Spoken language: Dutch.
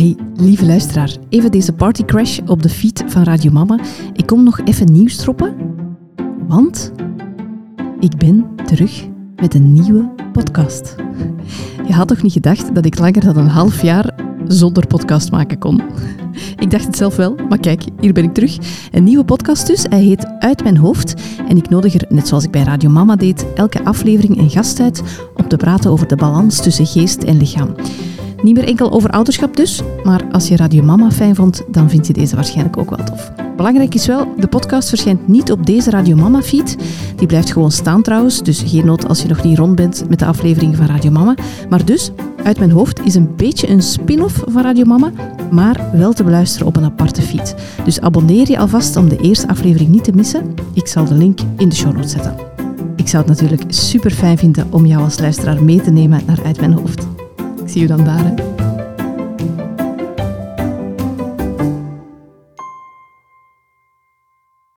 Hey, lieve luisteraar, even deze partycrash op de feed van Radio Mama. Ik kom nog even nieuws droppen, want ik ben terug met een nieuwe podcast. Je had toch niet gedacht dat ik langer dan een half jaar zonder podcast maken kon? Ik dacht het zelf wel, maar kijk, hier ben ik terug. Een nieuwe podcast dus, hij heet Uit Mijn Hoofd. En ik nodig er, net zoals ik bij Radio Mama deed, elke aflevering een gast uit om te praten over de balans tussen geest en lichaam. Niet meer enkel over ouderschap dus, maar als je Radio Mama fijn vond, dan vind je deze waarschijnlijk ook wel tof. Belangrijk is wel, de podcast verschijnt niet op deze Radio Mama feed. Die blijft gewoon staan trouwens, dus geen nood als je nog niet rond bent met de aflevering van Radio Mama. Maar dus, uit mijn hoofd is een beetje een spin-off van Radio Mama, maar wel te beluisteren op een aparte feed. Dus abonneer je alvast om de eerste aflevering niet te missen. Ik zal de link in de show notes zetten. Ik zou het natuurlijk super fijn vinden om jou als luisteraar mee te nemen naar Uit Mijn Hoofd. Zie je dan daar. Hè.